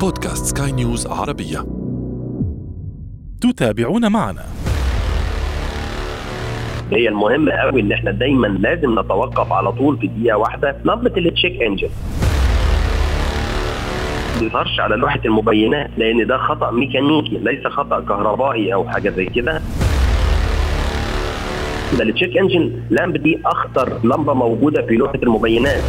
بودكاست سكاي نيوز عربية. تتابعون معنا. هي المهم قوي إن إحنا دايما لازم نتوقف على طول في دقيقة واحدة. لمبه ال check engine بيظهرش على لوحة المبينات لأن ده خطأ ميكانيكي ليس خطأ كهربائي أو حاجة زي كده. ده ال check engine lamp دي أخطر لمبة موجودة في لوحة المبينات.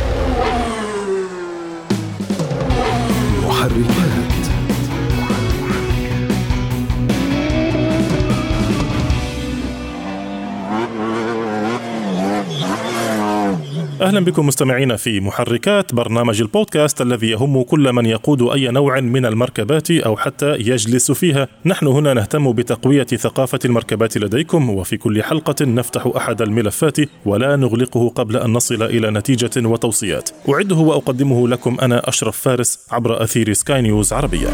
أهلا بكم مستمعينا في محركات برنامج البودكاست الذي يهم كل من يقود أي نوع من المركبات أو حتى يجلس فيها. نحن هنا نهتم بتقوية ثقافة المركبات لديكم وفي كل حلقة نفتح أحد الملفات ولا نغلقه قبل أن نصل إلى نتيجة وتوصيات. أعده وأقدمه لكم أنا أشرف فارس عبر أثير سكاي نيوز عربية.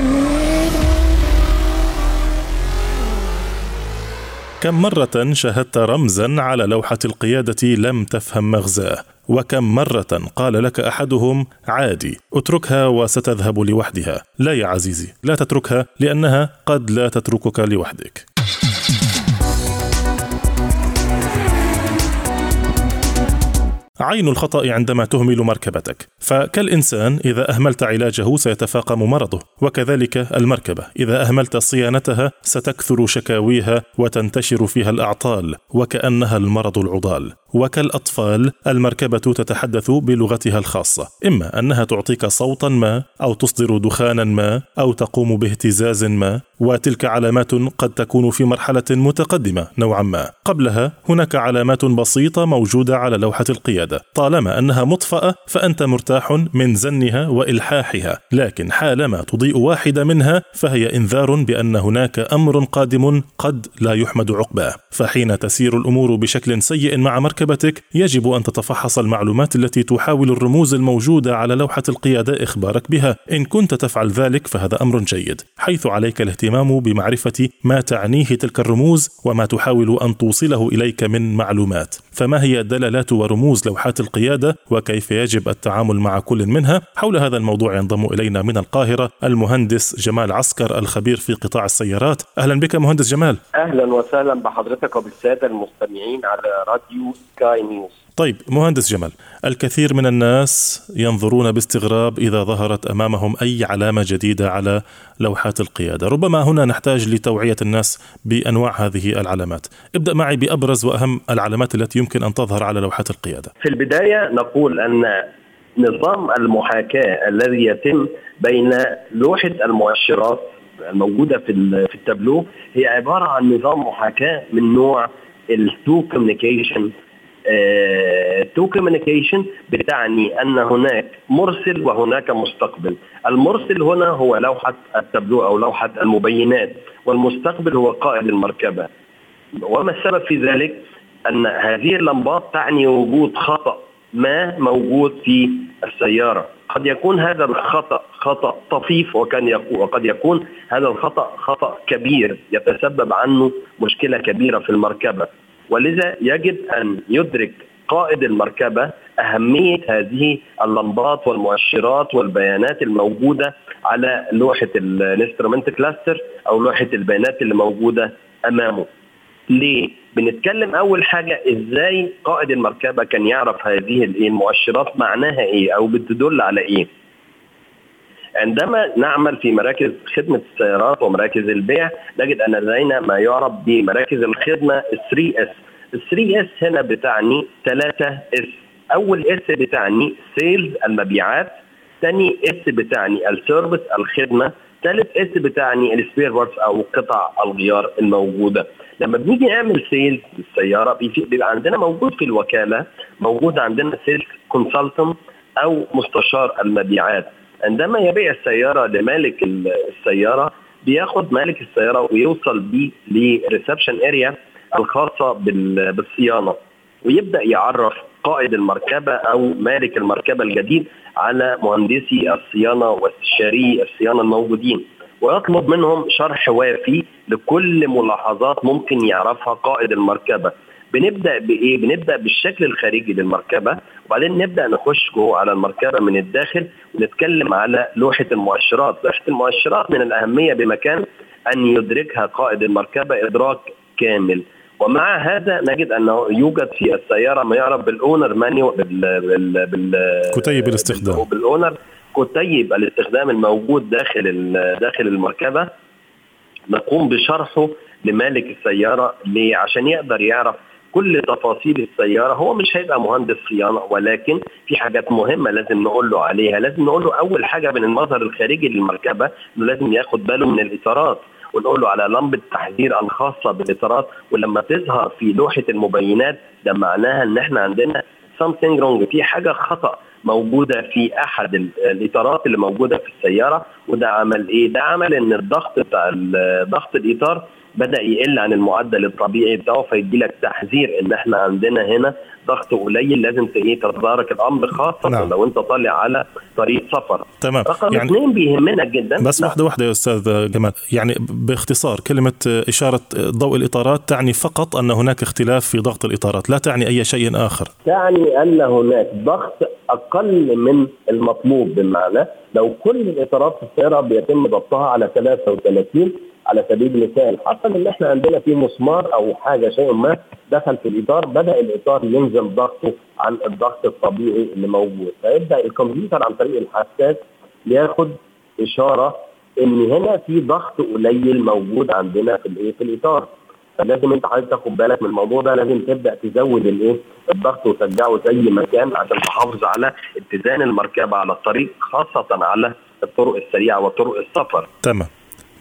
كم مرة شاهدت رمزا على لوحة القيادة لم تفهم مغزاه؟ وكم مرة قال لك أحدهم عادي اتركها وستذهب لوحدها لا يا عزيزي لا تتركها لأنها قد لا تتركك لوحدك. عين الخطأ عندما تهمل مركبتك، فكالإنسان إذا أهملت علاجه سيتفاقم مرضه، وكذلك المركبة إذا أهملت صيانتها ستكثر شكاويها وتنتشر فيها الأعطال، وكأنها المرض العضال. وكالأطفال المركبة تتحدث بلغتها الخاصة، إما أنها تعطيك صوتا ما، أو تصدر دخانا ما، أو تقوم باهتزاز ما، وتلك علامات قد تكون في مرحلة متقدمة نوعا ما. قبلها هناك علامات بسيطة موجودة على لوحة القيادة، طالما أنها مطفأة فأنت مرتاح من زنها وإلحاحها، لكن حالما تضيء واحدة منها فهي إنذار بأن هناك أمر قادم قد لا يحمد عقباه، فحين تسير الأمور بشكل سيء مع مركبتك يجب أن تتفحص المعلومات التي تحاول الرموز الموجودة على لوحة القيادة إخبارك بها، إن كنت تفعل ذلك فهذا أمر جيد، حيث عليك الاهتمام بمعرفة ما تعنيه تلك الرموز وما تحاول أن توصله إليك من معلومات، فما هي دلالات ورموز لوحات القيادة وكيف يجب التعامل مع كل منها؟ حول هذا الموضوع ينضم إلينا من القاهرة المهندس جمال عسكر الخبير في قطاع السيارات، أهلا بك مهندس جمال. أهلا وسهلا بحضرتك وبالسادة المستمعين على راديو سكاي نيوز طيب مهندس جمال الكثير من الناس ينظرون باستغراب إذا ظهرت أمامهم أي علامة جديدة على لوحات القيادة. ربما هنا نحتاج لتوعية الناس بأنواع هذه العلامات. ابدأ معي بأبرز وأهم العلامات التي يمكن أن تظهر على لوحات القيادة. في البداية نقول أن نظام المحاكاة الذي يتم بين لوحة المؤشرات الموجودة في ال- في التابلو هي عبارة عن نظام محاكاة من نوع ال two communication two communication بتعني أن هناك مرسل وهناك مستقبل. المرسل هنا هو لوحة التابلو أو لوحة المبينات والمستقبل هو قائد المركبة. وما السبب في ذلك؟ أن هذه اللمبات تعني وجود خطأ ما موجود في السيارة. قد يكون هذا الخطأ خطأ طفيف وكان يكون وقد يكون هذا الخطأ خطأ كبير يتسبب عنه مشكلة كبيرة في المركبة. ولذا يجب أن يدرك قائد المركبة أهمية هذه اللمبات والمؤشرات والبيانات الموجودة على لوحة ال instrument cluster أو لوحة البيانات اللي موجودة أمامه ليه؟ بنتكلم أول حاجة إزاي قائد المركبة كان يعرف هذه؟ المؤشرات معناها إيه أو بتدل على إيه؟ عندما نعمل في مراكز خدمة السيارات ومراكز البيع نجد أن لدينا ما يعرف بمراكز الخدمة 3 S. ال 3 S هنا بتعني 3 S. أول S بتعني sales المبيعات، ثاني S بتعني ال service الخدمة، ثالث S بتعني ال spare parts أو قطع الغيار الموجودة. لما بنيجي نعمل sales للسيارة بيبقى عندنا موجود في الوكالة موجود عندنا sales consultant أو مستشار المبيعات عندما يبيع السيارة لمالك ال- السيارة بياخد مالك السيارة ويوصل بيه ل reception area الخاصة بال- بالصيانة. ويبدأ يعرف قائد المركبة أو مالك المركبة الجديد على مهندسي الصيانة واستشاري الصيانة الموجودين. ويطلب منهم شرح وافي لكل ملاحظات ممكن يعرفها قائد المركبة. بنبدأ بإيه؟ بنبدأ بالشكل الخارجي للمركبة وبعدين نبدأ نخش جوه على المركبة من الداخل ونتكلم على لوحة المؤشرات، لوحة المؤشرات من الأهمية بمكان أن يدركها قائد المركبة إدراك كامل ومع هذا نجد أنه يوجد في السيارة ما يعرف بال owner manual بال بال بال كتيب الاستخدام بال owner كتيب الاستخدام الموجود داخل داخل المركبة نقوم بشرحه لمالك السيارة ليه؟ عشان يقدر يعرف كل تفاصيل السيارة هو مش هيبقى مهندس صيانة ولكن في حاجات مهمة لازم نقول له عليها لازم نقول له أول حاجة من المظهر الخارجي للمركبة إنه لازم ياخد باله من الإطارات ونقول له على لمبة تحذير الخاصة بالإطارات ولما تظهر في لوحة المبينات ده معناها إن إحنا عندنا something wrong في حاجة خطأ موجودة في أحد الإطارات اللي موجودة في السيارة وده عمل إيه؟ ده عمل إن الضغط بتاع ضغط الإطار بدأ يقل عن المعدل الطبيعي بتاعه فيدي لك تحذير إن إحنا عندنا هنا ضغط قليل لازم إيه تتدارك الأمر خاصة نعم. لو أنت طالع على طريق سفر. تمام. رقم يعني اثنين بيهمنا جدا. بس نعم. واحدة واحدة يا أستاذ جمال. يعني باختصار كلمة إشارة ضوء الإطارات تعني فقط أن هناك اختلاف في ضغط الإطارات لا تعني أي شيء آخر. تعني أن هناك ضغط أقل من المطلوب بمعنى لو كل الإطارات في السيارة بيتم ضبطها على 33 على سبيل المثال حصل إن إحنا عندنا في مسمار أو حاجة شيء ما دخل في الإطار بدأ الإطار ينزل ضغطه عن الضغط الطبيعي اللي موجود. فيبدأ الكمبيوتر عن طريق الحساس ياخد إشارة إن هنا في ضغط قليل موجود عندنا في الإيه؟ في الإطار. فلازم أنت حضرتك تاخد بالك من الموضوع ده لازم تبدأ تزود الإيه؟ الضغط وترجعه زي ما كان عشان تحافظ على اتزان المركبة على الطريق خاصة على الطرق السريعة وطرق السفر. تمام.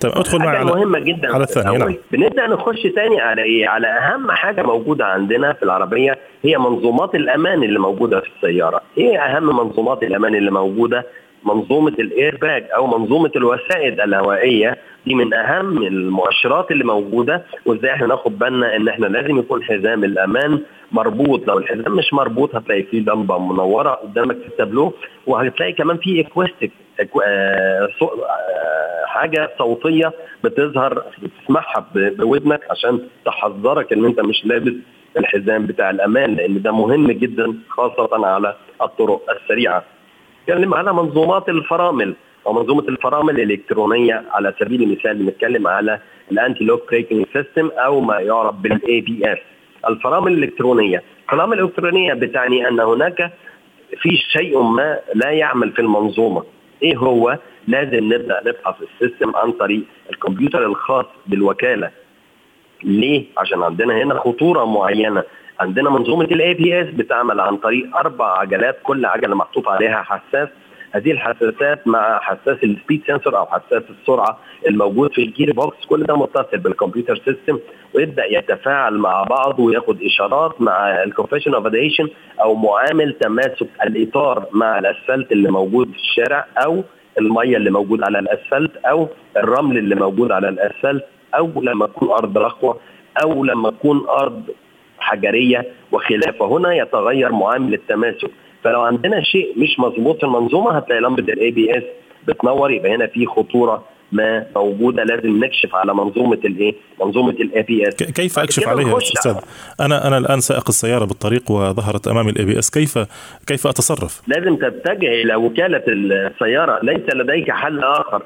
تمام ادخل معي على مهمة جدا على الثانية نعم بنبدأ نخش ثاني على إيه؟ على أهم حاجة موجودة عندنا في العربية هي منظومات الأمان اللي موجودة في السيارة. إيه أهم منظومات الأمان اللي موجودة؟ منظومة ال air bag أو منظومة الوسائد الهوائية دي من أهم المؤشرات اللي موجودة وإزاي إحنا ناخد بالنا إن إحنا لازم يكون حزام الأمان مربوط لو الحزام مش مربوط هتلاقي فيه لمبه منورة قدامك في التابلو وهتلاقي كمان في acoustic حاجة صوتية بتظهر تسمعها بودنك عشان تحذرك إن أنت مش لابس الحزام بتاع الأمان لأن ده مهم جدا خاصة على الطرق السريعة. نتكلم على منظومات الفرامل أو منظومة الفرامل الإلكترونية على سبيل المثال بنتكلم على ال anti-lock braking system أو ما يعرف بال ABS. الفرامل الإلكترونية، الفرامل الإلكترونية بتعني أن هناك في شيء ما لا يعمل في المنظومة. إيه هو؟ لازم نبدأ نفحص ال system عن طريق الكمبيوتر الخاص بالوكالة ليه؟ عشان عندنا هنا خطورة معينة عندنا منظومة ال ABS بتعمل عن طريق أربع عجلات كل عجلة محطوط عليها حساس هذه الحساسات مع حساس ال speed sensor أو حساس السرعة الموجود في ال gear box كل ده متصل بال computer system ويبدأ يتفاعل مع بعض وياخد إشارات مع ال coefficient of أو معامل تماسك الإطار مع الأسفلت اللي موجود في الشارع أو المية اللي موجود على الأسفلت أو الرمل اللي موجود على الأسفلت أو لما تكون أرض رخوه أو لما تكون أرض حجرية وخلافة. هنا يتغير معامل التماسك. فلو عندنا شيء مش مظبوط في المنظومة هتلاقي لمبة ال ABS بتنور يبقى هنا في خطورة ما موجودة لازم نكشف على منظومة الايه؟ منظومة ال ABS كيف أكشف عليها أستاذ؟ أنا أنا الآن سائق السياره بالطريق وظهرت امامي ال ABS كيف كيف أتصرف؟ لازم تتجه إلى وكالة السيارة ليس لديك حل آخر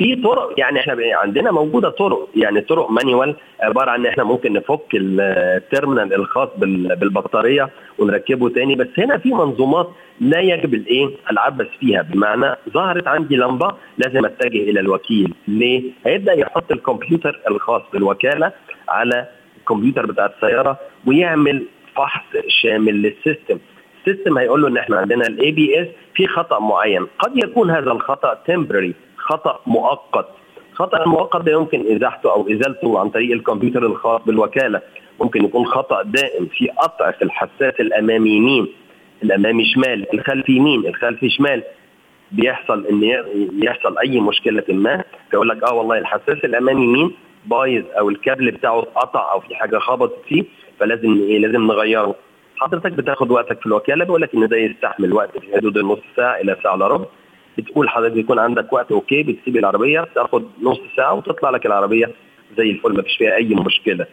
في طرق يعني إحنا عندنا موجودة طرق يعني طرق manual عبارة عن إن إحنا ممكن نفك ال terminal الخاص بالبطارية ونركبه تاني بس هنا في منظومات لا يجب الإيه؟ العبث فيها بمعنى ظهرت عندي لمبة لازم أتجه إلى الوكيل. ليه؟ هيبدأ يحط الكمبيوتر الخاص بالوكالة على الكمبيوتر بتاع السيارة ويعمل فحص شامل لل system. ال system هيقول له إن إحنا عندنا ال ABS في خطأ معين قد يكون هذا الخطأ temporary خطأ مؤقت. خطأ المؤقت ده يمكن إزاحته أو إزالته عن طريق الكمبيوتر الخاص بالوكالة. ممكن يكون خطأ دائم في قطع في الحساس الأمامي يمين الأمامي شمال الخلفي يمين الخلفي شمال. بيحصل إن يحصل أي مشكلة ما فيقول لك آه والله الحساس الأمامي يمين بايظ أو الكابل بتاعه اتقطع أو في حاجة خبطت فيه فلازم إيه لازم نغيره. حضرتك بتاخد وقتك في الوكالة بيقول لك إن ده يستحمل وقت في حدود النص ساعة إلى ساعة إلا ربع. بتقول حضرتك يكون عندك وقت okay بتسيب العربية تاخد نص ساعة وتطلع لك العربية زي الفل ما فيش فيها أي مشكلة.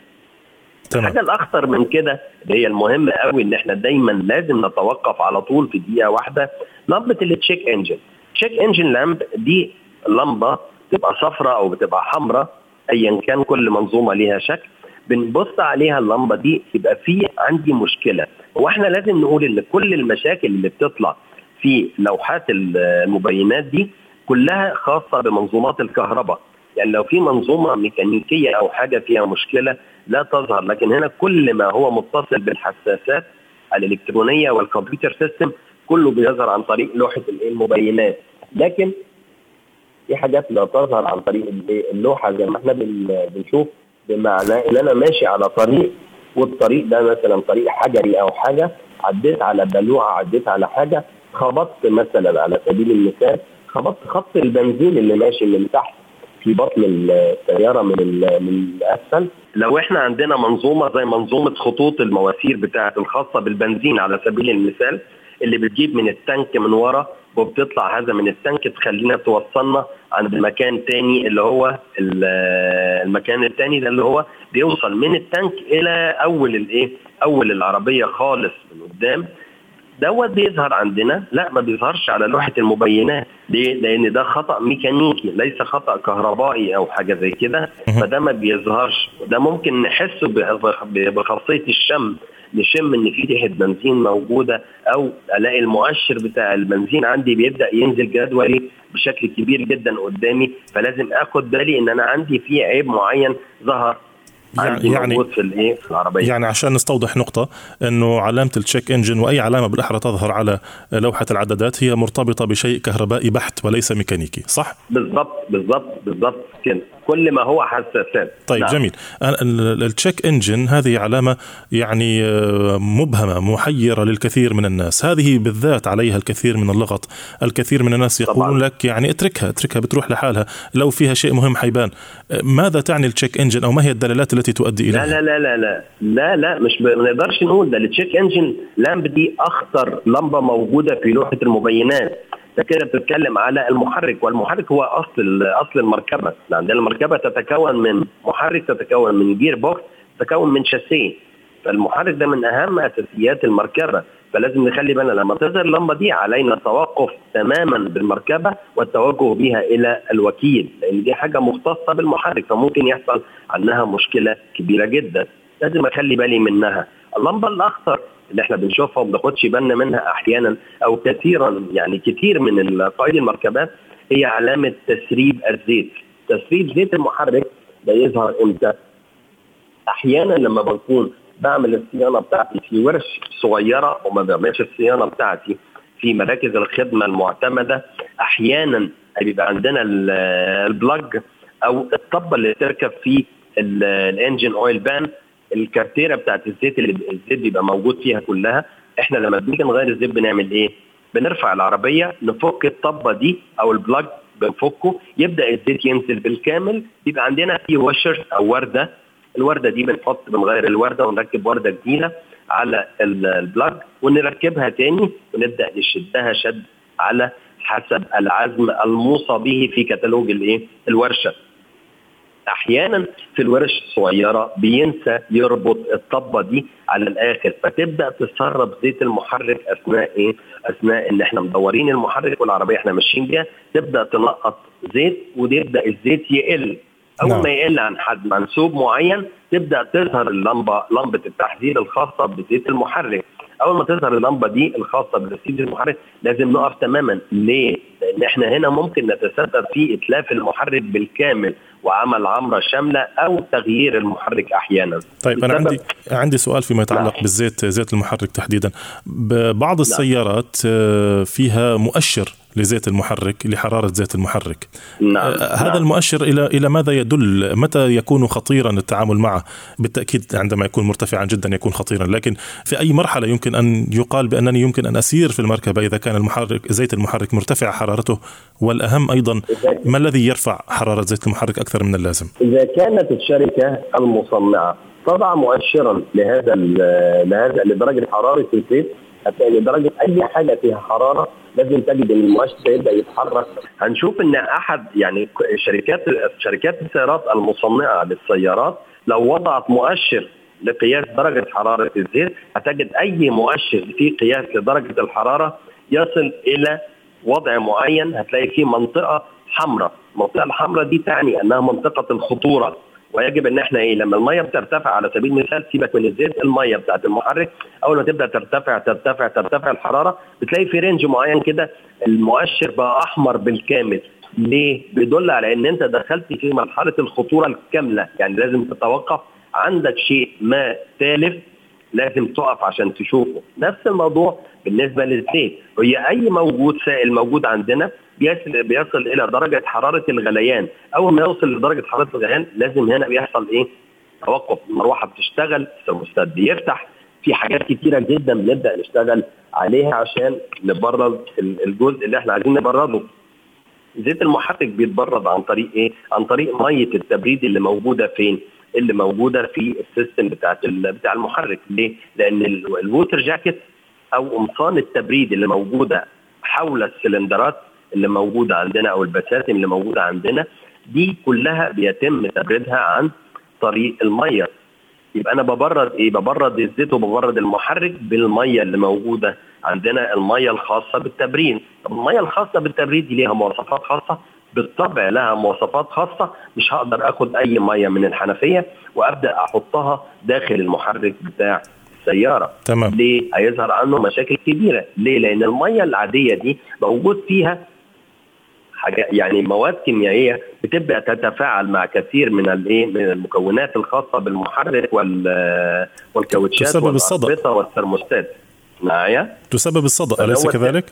تمام. الحاجة الأخطر من كده اللي هي المهمة قوي إن إحنا دايما لازم نتوقف على طول في دقيقة واحدة لمبة ال check engine check engine lamp دي لمبة بتبقى صفراء أو بتبقى حمراء ايا كان كل منظومة ليها شكل. بنبص عليها اللمبة دي يبقى في عندي مشكلة. وإحنا لازم نقول إن كل المشاكل اللي بتطلع في لوحات المبينات دي كلها خاصة بمنظومات الكهرباء. يعني لو في منظومة ميكانيكية أو حاجة فيها مشكلة لا تظهر لكن هنا كل ما هو متصل بالحساسات الإلكترونية والكمبيوتر سيستم كله بيظهر عن طريق لوحة المبينات. لكن في حاجات لا تظهر عن طريق اللوحة زي ما إحنا بنشوف بمعنى إن أنا ماشي على طريق والطريق ده مثلا طريق حجري أو حاجة عديت على بلوعة عديت على حاجة خبطت مثلا على سبيل المثال خبطت خط البنزين اللي ماشي من تحت في بطن السيارة من من الأسفل. لو إحنا عندنا منظومة زي منظومة خطوط المواسير بتاعة الخاصة بالبنزين على سبيل المثال اللي بتجيب من التانك من ورا وبتطلع هذا من التانك تخلينا توصلنا عند مكان تاني اللي هو المكان التاني ده اللي هو بيوصل من التانك إلى أول الإيه؟ أول العربية خالص من قدام. دوت بيظهر عندنا. لا ما بيظهرش على لوحة المبينات. ليه؟ لأن ده خطأ ميكانيكي ليس خطأ كهربائي أو حاجة زي كده. فده ما بيظهرش. ده ممكن نحسه بخاصية الشم نشم إن في ريحة بنزين موجودة أو ألاقي المؤشر بتاع البنزين عندي بيبدأ ينزل جدولي بشكل كبير جدا قدامي. فلازم آخد بالي إن أنا عندي في عيب معين ظهر يعني يعني في الإيه؟ في العربية. يعني عشان نستوضح نقطة إنه علامة التشيك انجن وأي علامة بالأحرى تظهر على لوحة العدادات هي مرتبطة بشيء كهربائي بحت وليس ميكانيكي صح؟ بالضبط بالضبط بالضبط كده. كل ما هو حساسات. طيب نعم. جميل. ال check engine هذه علامة يعني آه، مبهمة محيرة للكثير من الناس. هذه بالذات عليها الكثير من اللغط. الكثير من الناس يقولون طبعا. لك يعني اتركها اتركها بتروح لحالها. لو فيها شيء مهم حيبان. ماذا تعني ال check engine أو ما هي الدلالات التي تؤدي إليها؟ لا لا لا لا لا لا مش ما نقدرش نقول ده. ال check engine lamp دي أخطر لمبة موجودة في لوحة المبينات. ده كده بتتكلم على المحرك والمحرك هو أصل أصل المركبة. عندنا المركبة تتكون من محرك تتكون من جير بوكس تتكون من شاسيه. فالمحرك ده من أهم أساسيات المركبة. فلازم نخلي بالنا لما تظهر اللمبة دي علينا التوقف تماما بالمركبة والتوجه بها إلى الوكيل لأن دي حاجة مختصة بالمحرك فممكن يحصل عنها مشكلة كبيرة جدا. لازم أخلي بالي منها. اللمبة الأخطر اللي إحنا بنشوفها وما بناخدش بالنا منها أحيانا أو كثيرا يعني كثير من قائد المركبات هي علامة تسريب الزيت. تسريب زيت المحرك ده يظهر إمتى؟ أحيانا لما بكون بعمل الصيانة بتاعتي في ورش صغيرة وما بعملش الصيانة بتاعتي في مراكز الخدمة المعتمدة. أحيانا بيبقى عندنا البلاج أو الطبة اللي تركب في ال engine oil pan. الكارتيرة بتاعت الزيت اللي الزيت بيبقى موجود فيها كلها. إحنا لما بنيجي نغير الزيت بنعمل إيه؟ بنرفع العربية نفك الطبة دي أو ال plug بنفكه. يبدأ الزيت ينزل بالكامل. يبقى عندنا في washers أو وردة الوردة دي بنحط بنغير الوردة ونركب وردة جديدة على ال plug ونركبها تاني ونبدأ نشدها شد على حسب العزم الموصى به في كتالوج الايه؟ الورشة. أحيانا في الورش الصغيره بينسى يربط الطبة دي على الآخر فتبدأ تسرب زيت المحرك أثناء إيه؟ أثناء إن إحنا مدورين المحرك والعربية إحنا ماشيين بيها تبدأ تنقط زيت ويبدا الزيت يقل اول نعم. ما يقل عن حد منسوب معين تبدأ تظهر اللمبه لمبة التحذير الخاصة بزيت المحرك أول ما تظهر اللمبة دي الخاصة بزيت المحرك لازم نقف تماما ليه؟ لأن إحنا هنا ممكن نتسبب في إتلاف المحرك بالكامل وعمل عمرة شاملة أو تغيير المحرك أحيانا. طيب أنا عندي عندي سؤال فيما يتعلق نعم. بالزيت زيت المحرك تحديدا. بعض نعم. السيارات آه، فيها مؤشر لزيت المحرك لحرارة زيت المحرك. نعم. آه، هذا نعم. المؤشر إلى إلى ماذا يدل؟ متى يكون خطيرا التعامل معه؟ بالتأكيد عندما يكون مرتفعا جدا يكون خطيرا، لكن في أي مرحلة يمكن أن يقال بأنني يمكن أن أسير في المركبة إذا كان المحرك زيت المحرك مرتفع حرارته والأهم أيضا ما الذي يرفع حرارة زيت المحرك أكثر من اللازم؟ إذا كانت الشركة المصنعة تضع مؤشرا لهذا لهذا لدرجة حرارة الزيت هتلاقي لدرجة أي حاجة فيها حرارة لازم تجد إن المؤشر يبدأ يتحرك. هنشوف إن أحد يعني شركات شركات السيارات المصنعة للسيارات لو وضعت مؤشر لقياس درجة حرارة الزيت هتجد أي مؤشر في قياس لدرجة الحرارة يصل إلى وضع معين هتلاقي فيه منطقة حمراء، المنطقة الحمراء دي تعني أنها منطقة الخطورة. ويجب إن إحنا إيه لما المية بترتفع على سبيل المثال سيبك من الزيت المية بتاعت المحرك أول ما تبدأ ترتفع ترتفع ترتفع الحرارة بتلاقي في رينج معين كده المؤشر بقى أحمر بالكامل. ليه؟ بيدل على إن أنت دخلت في مرحلة الخطورة الكاملة. يعني لازم تتوقف عندك شيء ما تالف لازم تقف عشان تشوفه. نفس الموضوع بالنسبة للزيت. هي أي موجود سائل موجود عندنا بيصل إلى درجة حرارة الغليان أول ما يوصل لدرجة حرارة الغليان لازم هنا بيحصل إيه توقف المروحه بتشتغل الثرموستات بيفتح في حاجات كتيرة جدا بنبدأ نشتغل عليها عشان نبرد الجزء اللي إحنا عايزين نبرده زيت المحرك بيتبرد عن طريق إيه؟ عن طريق مية التبريد اللي موجودة فين؟ اللي موجودة في ال system بتاعت بتاع المحرك ليه؟ لأن ال water jacket أو قمصان التبريد اللي موجودة حول السلندرات اللي موجوده عندنا أو البساتم اللي موجوده عندنا دي كلها بيتم تبريدها عن طريق المية. يبقى أنا ببرد إيه؟ ببرد الزيت وببرد المحرك بالمية اللي موجودة عندنا المية الخاصة بالتبريد. طب المية الخاصة بالتبريد دي ليها مواصفات خاصة؟ بالطبع لها مواصفات خاصة. مش هقدر آخد أي مية من الحنفية وأبدأ أحطها داخل المحرك بتاع السيارة. تمام. ليه؟ هيظهر عنه مشاكل كبيرة. ليه؟ لأن المية العادية دي موجود فيها حاجة يعني مواد كيميائية بتبدأ تتفاعل مع كثير من الإيه من المكونات الخاصة بالمحرك وال والكاوتشات تسبب الصدأ. والثرموستات. معايا؟ تسبب الصدأ أليس كذلك؟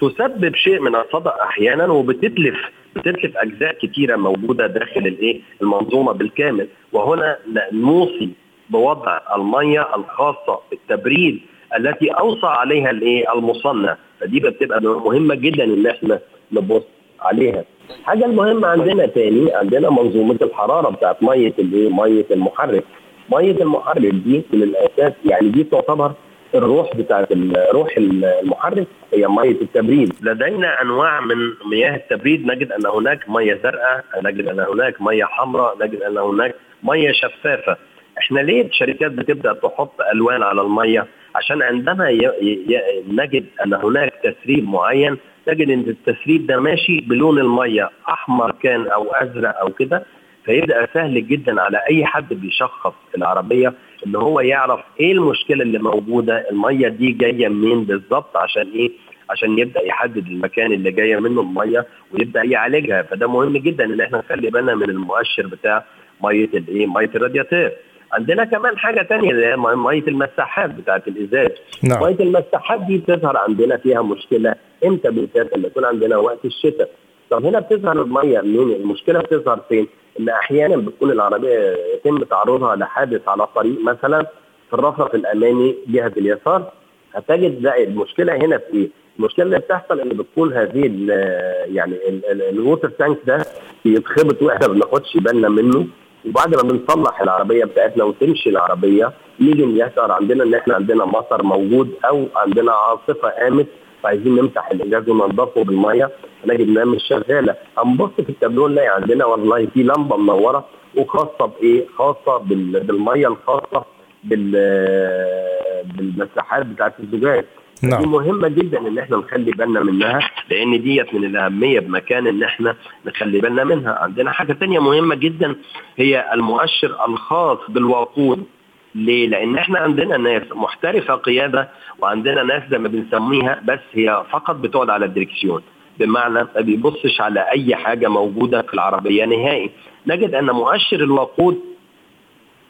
تسبب شيء من الصدأ أحيانا وبتتلف بتتلف أجزاء كثيره موجودة داخل الإيه المنظومة بالكامل. وهنا نوصي بوضع المية الخاصة بالتبريد التي أوصى عليها الإيه المصنع. فدي بتبقى مهمة جدا إن إحنا نبص عليها. الحاجة المهمه عندنا تاني عندنا منظومة الحرارة بتاعت مية الايه مية المحرك. مية المحرك دي من الاساس يعني دي تعتبر الروح بتاعت روح المحرك هي مية التبريد. لدينا أنواع من مياه التبريد. نجد أن هناك مية زرقاء نجد أن هناك مية حمراء نجد أن هناك مية شفافة. إحنا ليه الشركات بتبدأ تحط ألوان على المية؟ عشان عندما ي... ي... نجد أن هناك تسريب معين نجد إن التسريب ده ماشي بلون المية أحمر كان أو أزرق أو كده فيبدأ سهل جدا على أي حد بيشخص العربية إن هو يعرف إيه المشكلة اللي موجودة المية دي جاية منين بالظبط عشان إيه؟ عشان يبدأ يحدد المكان اللي جاية منه المية ويبدأ يعالجها. فده مهم جدا إن إحنا نخلي بالنا من المؤشر بتاع مية الايه مية الرادياتير. عندنا كمان حاجة ثانية اللي هي مية المساحات بتاعت الإزاز. نعم. مية المساحات دي بتظهر عندنا فيها مشكلة إمتى بالذات لما يكون عندنا وقت الشتاء؟ طب هنا بتظهر المية منين؟ المشكلة بتظهر فين؟ إن أحيانا بتكون العربية يتم تعرضها لحادث على الطريق مثلا في الرفرف الأمامي جهة اليسار. هتجد لا المشكلة هنا في إيه؟ المشكلة اللي بتحصل إن بتكون هذه يعني الووتر تانك ده بيتخبط وإحنا ما بناخدش بالنا منه. وبعد ما بنصلح العربية بتاعتنا وتمشي العربية يجي يحصل عندنا إن إحنا عندنا مطر موجود أو عندنا عاصفة قامت فعايزين نمسح الازاز وننضفه بالمية نجد انها مش شغالة هنبص في التابلو نلاقي عندنا والله في لمبة منورة وخاصة بإيه؟ خاصة بالمية الخاصة بال بالمساحات بتاعت الزجاج نعم. دي مهمة جدا إن إحنا نخلي بالنا منها لأن ديت من الأهمية بمكان إن إحنا نخلي بالنا منها عندنا حاجة تانية مهمة جدا هي المؤشر الخاص بالوقود ليه؟ لأن إحنا عندنا ناس محترفة قيادة وعندنا ناس زي ما بنسميها بس هي فقط بتقعد على الدركسيون بمعنى ما بيبصش على أي حاجة موجودة في العربية نهائي. نجد أن مؤشر الوقود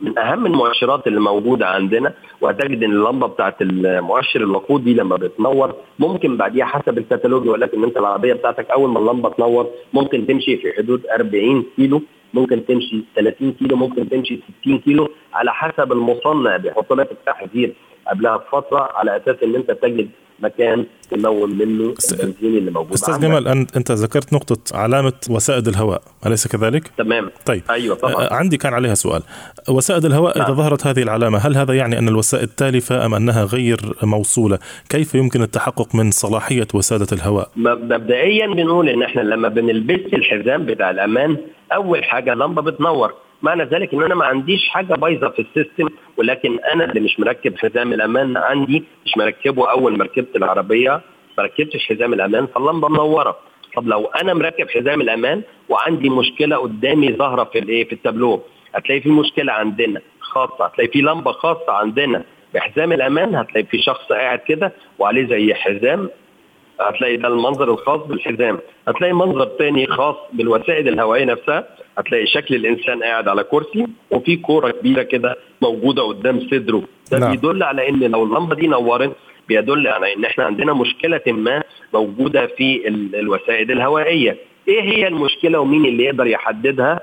من أهم المؤشرات اللي موجودة عندنا وهتجد إن اللمبة بتاعت المؤشر الوقود دي لما بتنور ممكن بعديها حسب الكتالوج يقول لك إن أنت العربية بتاعتك أول ما اللمبة تنور ممكن تمشي في حدود 40 كيلو. ممكن تمشي 30 كيلو ممكن تمشي 60 كيلو على حسب المصنع بيحط لك التحذير. قبلها بفترة على أساس إن أنت تجد مكان تمول منه البنزين اللي موجود أستاذ. جمال انت ذكرت نقطة علامة وسائد الهواء أليس كذلك؟ تمام. طيب. أيوه طبعا. آه، عندي كان عليها سؤال. وسائد الهواء نعم. اذا ظهرت هذه العلامة هل هذا يعني أن الوسائد تالفة أم أنها غير موصولة؟ كيف يمكن التحقق من صلاحية وسادة الهواء؟ مبدئيا بنقول إن إحنا لما بنلبس الحزام بتاع الأمان أول حاجة اللمبة بتنور. معنى ذلك إن أنا ما عنديش حاجة بايظة في السيستم ولكن أنا اللي مش مركب حزام الأمان عندي مش مركبه أول ما ركبت العربية ما ركبتش حزام الأمان فاللمبة منورة. طب لو أنا مركب حزام الأمان وعندي مشكلة قدامي ظاهرة في الإيه؟ في التابلو هتلاقي في مشكلة عندنا خاصة هتلاقي في لمبة خاصة عندنا بحزام الأمان هتلاقي في شخص قاعد كده وعليه زي حزام هتلاقي ده المنظر الخاص بالحزام. هتلاقي منظر تاني خاص بالوسائد الهوائية نفسها. هتلاقي شكل الإنسان قاعد على كرسي وفي كورة كبيرة كده موجودة قدام صدره. ده نعم. بيدل على إن لو اللمبة دي نورت بيدل على إن إحنا عندنا مشكلة ما موجودة في الوسائد الهوائية. إيه هي المشكلة ومين اللي يقدر يحددها؟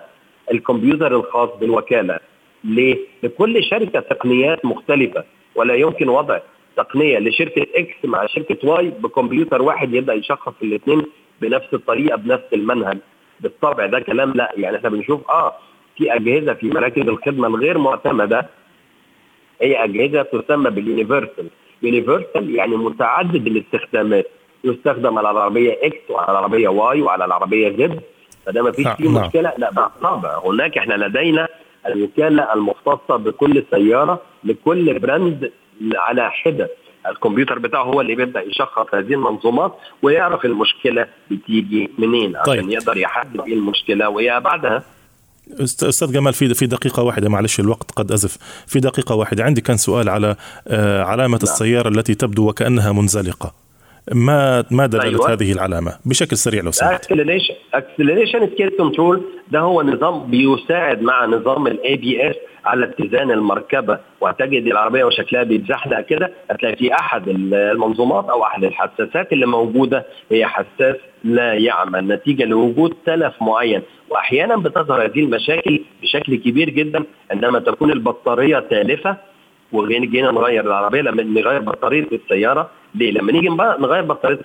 الكمبيوتر الخاص بالوكالة. ليه؟ لكل شركة تقنيات مختلفة ولا يمكن وضع تقنية لشركة X مع شركة Y بكمبيوتر واحد يبدأ يشخص الاثنين بنفس الطريقة بنفس المنهج. بالطبع ده كلام لا يعني إحنا بنشوف آه في أجهزة في مراكز الخدمة الغير معتمدة. هي أجهزة تسمى بال universal. universal يعني متعدد الاستخدامات. يستخدم على العربية X وعلى العربية Y وعلى العربية Z فده ما فيش فيه نعم. مشكلة. لا بالطبع هناك إحنا لدينا الوكالة المختصة بكل سيارة لكل براند على حدة. الكمبيوتر بتاعه هو اللي بيبدأ يشخص هذه المنظومات ويعرف المشكلة بتيجي منين عشان طيب. يقدر يحدد إيه المشكلة. ويا بعدها؟ أستاذ جمال في في دقيقة واحدة معلش الوقت قد أزف. في دقيقة واحدة عندي كان سؤال على آه، علامة نعم. السيارة التي تبدو وكأنها منزلقة. ما ما دلاله أيوة. هذه العلامة بشكل سريع لو سمحت؟ acceleration acceleration skid control ده هو نظام بيساعد مع نظام ال ABS على اتزان المركبة. وتجد العربية وشكلها بيتزحلق كده هتلاقي في أحد المنظومات أو أحد الحساسات اللي موجودة هي حساس لا يعمل. نتيجة لوجود تلف معين. وأحيانا بتظهر هذه المشاكل بشكل كبير جدا عندما تكون البطارية تالفة وجينا نغير العربية لما نغير بطارية السيارة ليه؟ لما نيجي نغير بطارية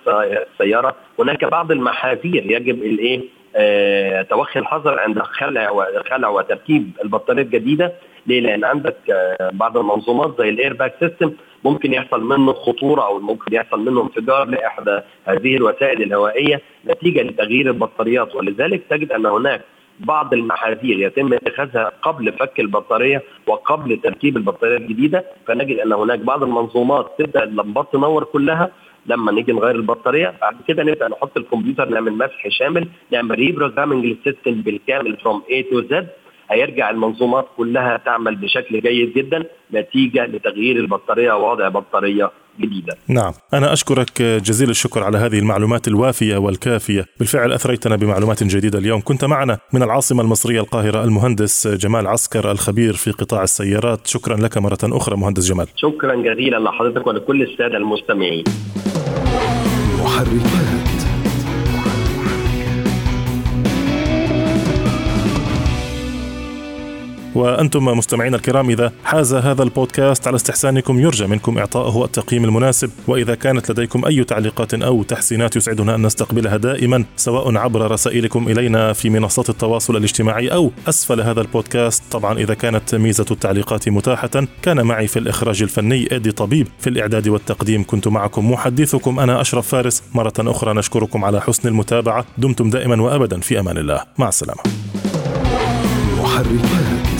السيارة هناك بعض المحاذير يجب الإيه؟ آه توخي الحذر عند خلع خلع وتركيب البطارية الجديدة ليه؟ لأن عندك آه بعض المنظومات زي ال airbag system ممكن يحصل منه خطورة أو ممكن يحصل منه انفجار لإحدى هذه الوسائل الهوائية نتيجة لتغيير البطاريات ولذلك تجد أن هناك بعض المحاذير يتم اتخاذها قبل فك البطارية وقبل تركيب البطارية الجديدة فنجد أن هناك بعض المنظومات تبدأ اللمبات تنور كلها لما نيجي نغير البطارية. بعد كده نبدأ نحط الكمبيوتر نعمل مسح شامل نعمل reprogramming لل system بالكامل from A to Z. هيرجع المنظومات كلها تعمل بشكل جيد جدا نتيجة لتغيير البطارية ووضع بطارية جديدة. نعم، أنا أشكرك جزيل الشكر على هذه المعلومات الوافية والكافية، بالفعل أثريتنا بمعلومات جديدة اليوم، كنت معنا من العاصمة المصرية القاهرة المهندس جمال عسكر الخبير في قطاع السيارات، شكرا لك مرة أخرى مهندس جمال. شكرا جزيلا لحضرتك ولكل السادة المستمعين. محركات وأنتم مستمعين الكرام إذا حاز هذا البودكاست على استحسانكم يرجى منكم إعطائه التقييم المناسب. وإذا كانت لديكم أي تعليقات أو تحسينات يسعدنا أن نستقبلها دائما سواء عبر رسائلكم إلينا في منصات التواصل الاجتماعي أو أسفل هذا البودكاست. طبعا إذا كانت ميزة التعليقات متاحة كان معي في الإخراج الفني إدي طبيب. في الإعداد والتقديم كنت معكم محدثكم أنا أشرف فارس. مرة أخرى نشكركم على حسن المتابعة. دمتم دائما وأبدا. في أمان الله. مع السلامة. محركات.